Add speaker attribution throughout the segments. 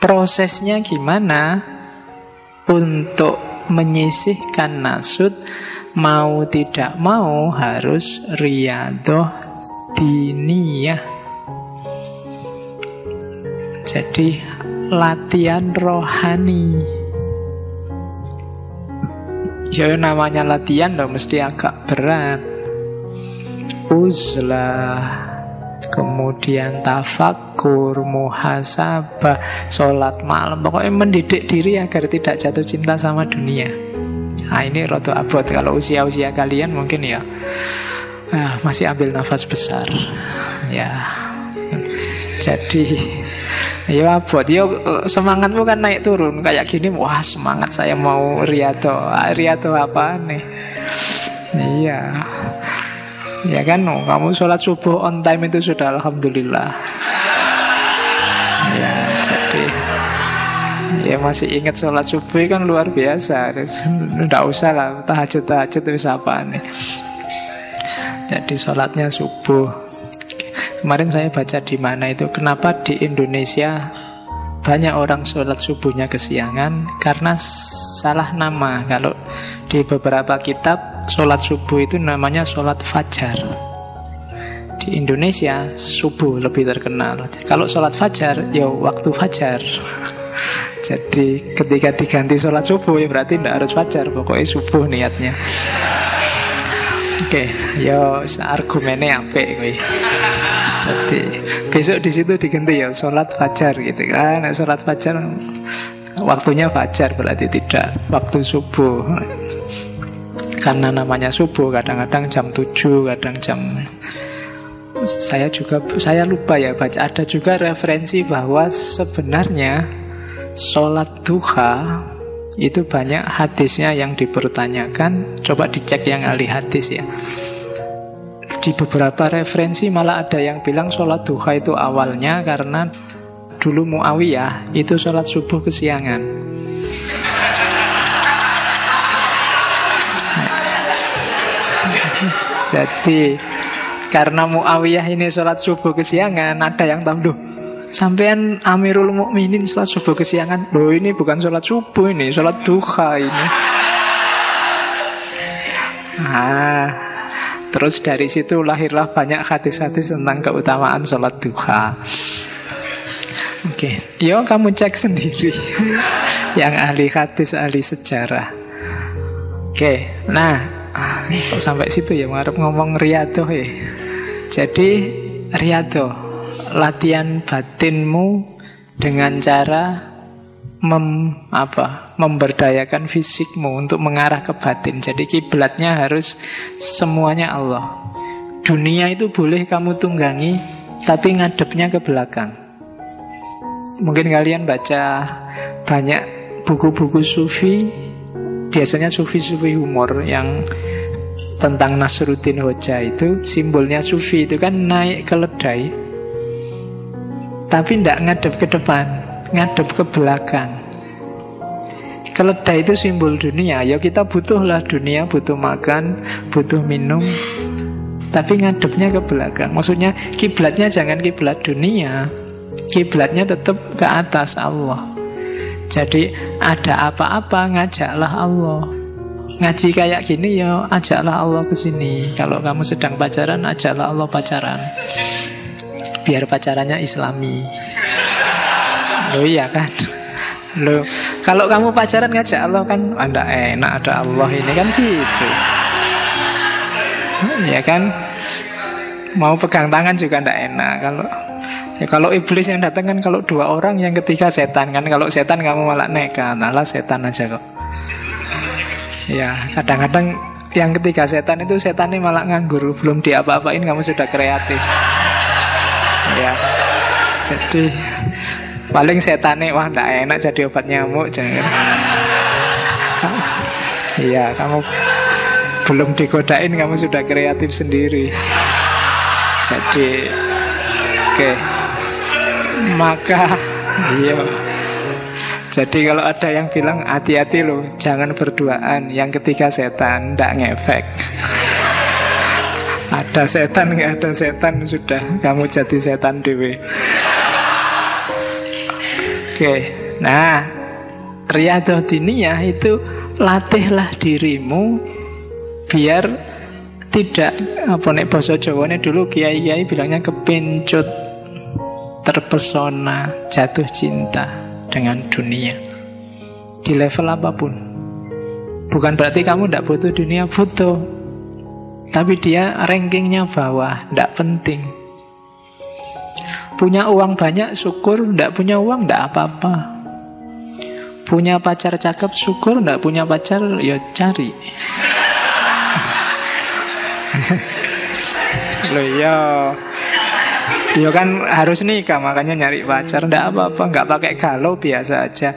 Speaker 1: Prosesnya gimana untuk menyisihkan nasut mau tidak mau harus riadoh diniyah. Jadi latihan rohani. Ya namanya latihan loh mesti agak berat. Uzlah, kemudian tafakur, muhasabah, sholat malam. Pokoknya mendidik diri agar tidak jatuh cinta sama dunia. Nah ini roto abot. Kalau usia-usia kalian mungkin ya nah, masih ambil nafas besar. Ya, jadi Ya abot, ya semangatmu kan naik turun. Kayak gini, wah semangat saya mau riato Riato apa nih? Iya. Ya kan, kamu sholat subuh on time itu sudah Alhamdulillah jadi Ya masih ingat sholat subuh kan luar biasa Tidak usah lah, tahajud-tahajud itu apa nih Jadi sholatnya subuh Kemarin saya baca di mana itu kenapa di Indonesia banyak orang sholat subuhnya kesiangan karena salah nama. Kalau di beberapa kitab sholat subuh itu namanya sholat fajar. Di Indonesia subuh lebih terkenal. Kalau sholat fajar ya waktu fajar. Jadi ketika diganti sholat subuh ya berarti tidak harus fajar, pokoknya subuh niatnya. Oke, okay, yo argumennya apa kowe. Jadi besok di situ diganti ya sholat fajar gitu kan. Sholat fajar waktunya fajar berarti tidak waktu subuh. Karena namanya subuh kadang-kadang jam 7, kadang jam saya juga saya lupa ya baca ada juga referensi bahwa sebenarnya sholat duha itu banyak hadisnya yang dipertanyakan. Coba dicek yang ahli hadis ya. Di beberapa referensi malah ada yang bilang sholat duha itu awalnya karena dulu Muawiyah itu sholat subuh kesiangan. Jadi karena Muawiyah ini sholat subuh kesiangan, ada yang tahu sampean Amirul Mukminin sholat subuh kesiangan. Loh ini bukan sholat subuh ini, sholat duha ini. Ah, Terus dari situ lahirlah banyak hadis-hadis tentang keutamaan sholat duha. Oke, okay. yo kamu cek sendiri. Yang ahli hadis, ahli sejarah. Oke, okay. nah kok sampai situ ya mengharap ngomong riado ya. Jadi riado, latihan batinmu dengan cara mem, apa, memberdayakan fisikmu untuk mengarah ke batin. Jadi kiblatnya harus semuanya Allah. Dunia itu boleh kamu tunggangi, tapi ngadepnya ke belakang. Mungkin kalian baca banyak buku-buku sufi, biasanya sufi-sufi humor yang tentang Nasruddin Hoja itu simbolnya sufi itu kan naik keledai tapi tidak ngadep ke depan ngadep ke belakang. Keledai itu simbol dunia. Ya kita butuhlah dunia, butuh makan, butuh minum. Tapi ngadepnya ke belakang. Maksudnya kiblatnya jangan kiblat dunia. Kiblatnya tetap ke atas Allah. Jadi ada apa-apa ngajaklah Allah. Ngaji kayak gini ya ajaklah Allah ke sini. Kalau kamu sedang pacaran ajaklah Allah pacaran. Biar pacarannya islami. Oh iya kan? Loh, kalau kamu pacaran ngajak Allah kan? Anda enak ada Allah ini kan gitu. Ya kan? Mau pegang tangan juga ndak enak. Kalau Ya kalau iblis yang datang kan kalau dua orang yang ketiga setan kan. Kalau setan kamu malah nekat. Alah setan aja kok Ya kadang-kadang yang ketiga setan itu setannya malah nganggur Belum diapa-apain kamu sudah kreatif Ya Jadi Paling setane wah ndak enak jadi obat nyamuk jangan. Iya, kamu belum digodain kamu sudah kreatif sendiri. Jadi oke. Okay. Maka iya. Jadi kalau ada yang bilang hati-hati loh, jangan berduaan. Yang ketiga setan, ndak ngefek. ada setan nggak ada setan sudah kamu jadi setan dewi. Oke, nah Riyadhah diniyah itu latihlah dirimu biar tidak apa nek bahasa Jawa dulu kiai-kiai bilangnya kepincut terpesona jatuh cinta dengan dunia. Di level apa pun. Bukan berarti kamu tidak butuh dunia butuh. Tapi dia rankingnya bawah tidak penting. Punya uang banyak syukur. Tidak punya uang tidak apa-apa. Punya pacar cakep syukur. Tidak punya pacar ya cari. Loh ya Ya kan harus nikah makanya nyari pacar. Nggak apa-apa, nggak pakai galau biasa aja.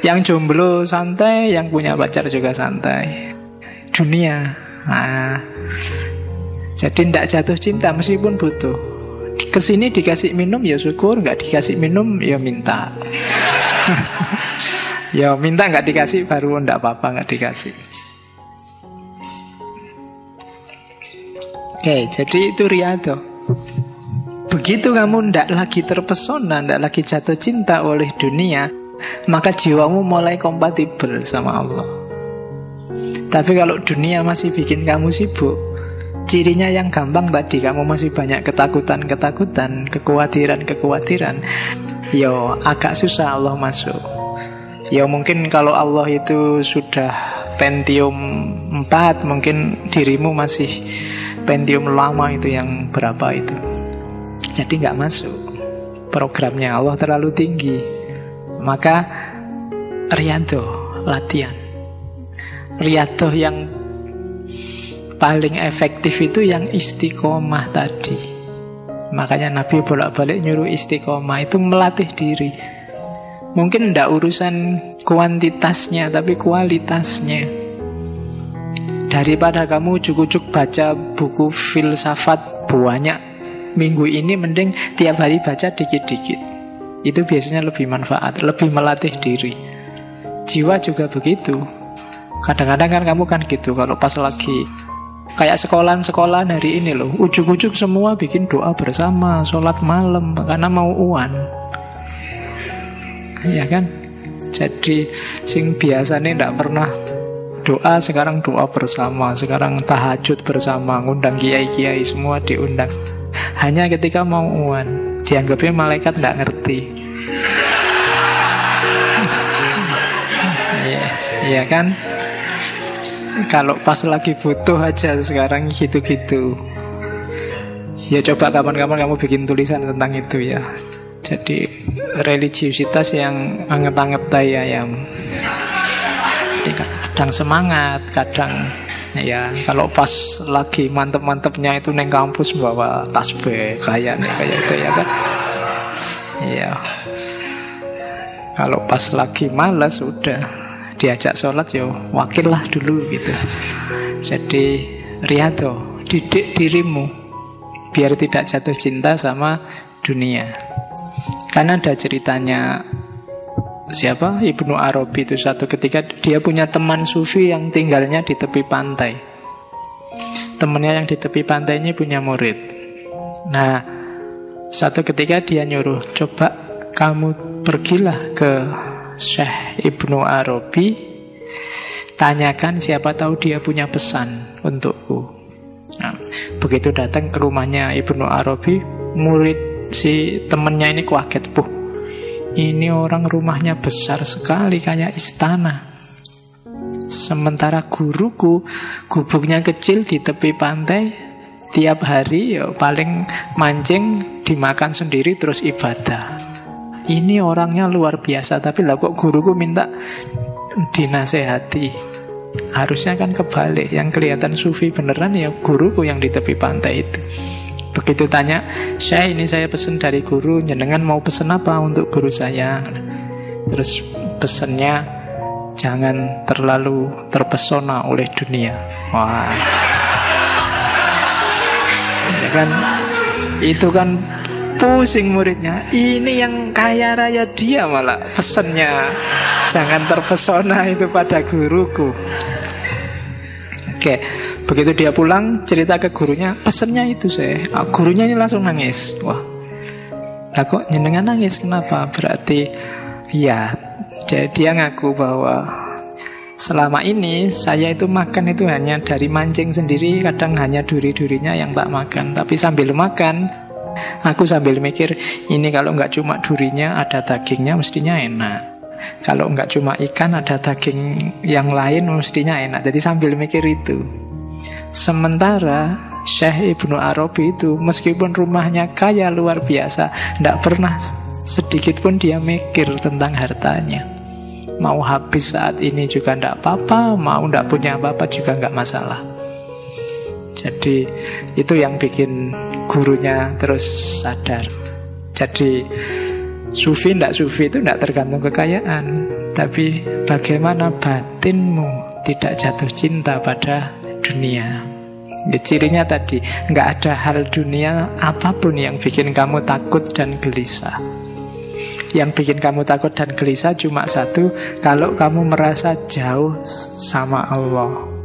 Speaker 1: Yang jomblo santai, yang punya pacar juga santai. Dunia. Nah, Jadi ndak jatuh cinta meskipun butuh. Ke sini dikasih minum ya syukur. Nggak dikasih minum ya minta. Ya minta nggak dikasih baru ndak apa-apa nggak dikasih. Oke, jadi itu riado. Begitu kamu ndak lagi terpesona, ndak lagi jatuh cinta oleh dunia, maka jiwamu mulai kompatibel sama Allah. Tapi kalau dunia masih bikin kamu sibuk, cirinya yang gampang tadi, kamu masih banyak ketakutan-ketakutan, kekhawatiran-kekhawatiran, yo agak susah Allah masuk. Ya mungkin kalau Allah itu sudah Pentium 4 mungkin dirimu masih Pentium lama itu yang berapa itu Jadi nggak masuk. Programnya Allah terlalu tinggi. Maka Rianto latihan. Rianto yang paling efektif itu yang istiqomah tadi. Makanya Nabi bolak-balik nyuruh istiqomah itu melatih diri. Mungkin tidak urusan kuantitasnya tapi kualitasnya. Daripada kamu ujuk-ujuk baca buku filsafat banyak minggu ini mending tiap hari baca dikit-dikit. Itu biasanya lebih manfaat, lebih melatih diri. Jiwa juga begitu. Kadang-kadang kan kamu kan gitu kalau pas lagi kayak sekolah-sekolah hari ini loh, ujuk-ujuk semua bikin doa bersama, sholat malam karena mau uan. Ya kan? Jadi sing biasanya tidak pernah doa sekarang doa bersama sekarang tahajud bersama ngundang kiai-kiai semua diundang hanya ketika mau uan. Dianggapnya malaikat tidak ngerti. Iya ya kan? Kalau pas lagi butuh aja sekarang gitu-gitu. Ya coba kapan-kapan kamu bikin tulisan tentang itu ya. Jadi religiusitas yang anget-anget ayam kadang semangat, kadang ya kalau pas lagi mantep-mantepnya itu neng kampus bawa tasbih kayak nih kayak itu ya kan. Iya. Kalau pas lagi malas udah diajak sholat ya wakil lah dulu gitu. Jadi riado, didik dirimu biar tidak jatuh cinta sama dunia. Karena ada ceritanya siapa Ibnu Arabi itu satu ketika dia punya teman sufi yang tinggalnya di tepi pantai. Temannya yang di tepi pantai ini punya murid. Nah, satu ketika dia nyuruh, coba kamu pergilah ke Syekh Ibnu Arabi, tanyakan siapa tahu dia punya pesan untukku. Nah, begitu datang ke rumahnya Ibnu Arabi, murid si temennya ini kaget, puh ini orang rumahnya besar sekali kayak istana. Sementara guruku gubuknya kecil di tepi pantai tiap hari ya paling mancing dimakan sendiri terus ibadah. Ini orangnya luar biasa tapi lah kok guruku minta dinasehati. Harusnya kan kebalik Yang kelihatan sufi beneran ya guruku yang di tepi pantai itu Begitu tanya, saya ini saya pesen dari guru, jenengan mau pesen apa untuk guru saya? Terus pesennya jangan terlalu terpesona oleh dunia. Wah, ya kan itu kan pusing muridnya. Ini yang kaya raya dia malah pesennya jangan terpesona itu pada guruku. Oke, begitu dia pulang cerita ke gurunya, pesennya itu saya. Ah, gurunya ini langsung nangis. Wah, lah kok nyenengan nangis? Kenapa? Berarti Iya, jadi dia ngaku bahwa selama ini saya itu makan itu hanya dari mancing sendiri, kadang hanya duri-durinya yang tak makan. Tapi sambil makan, aku sambil mikir, ini kalau nggak cuma durinya, ada dagingnya mestinya enak. Kalau nggak cuma ikan, ada daging yang lain mestinya enak. Jadi sambil mikir itu. Sementara Syekh Ibnu Arabi itu meskipun rumahnya kaya luar biasa, tidak pernah Sedikit pun dia mikir tentang hartanya. Mau habis saat ini juga tidak apa-apa, mau tidak punya apa-apa juga nggak masalah. Jadi itu yang bikin gurunya terus sadar. Jadi sufi tidak sufi itu tidak tergantung kekayaan, tapi bagaimana batinmu tidak jatuh cinta pada dunia. Ya, cirinya tadi nggak ada hal dunia apa pun yang bikin kamu takut dan gelisah. Yang bikin kamu takut dan gelisah cuma satu, kalau kamu merasa jauh sama Allah.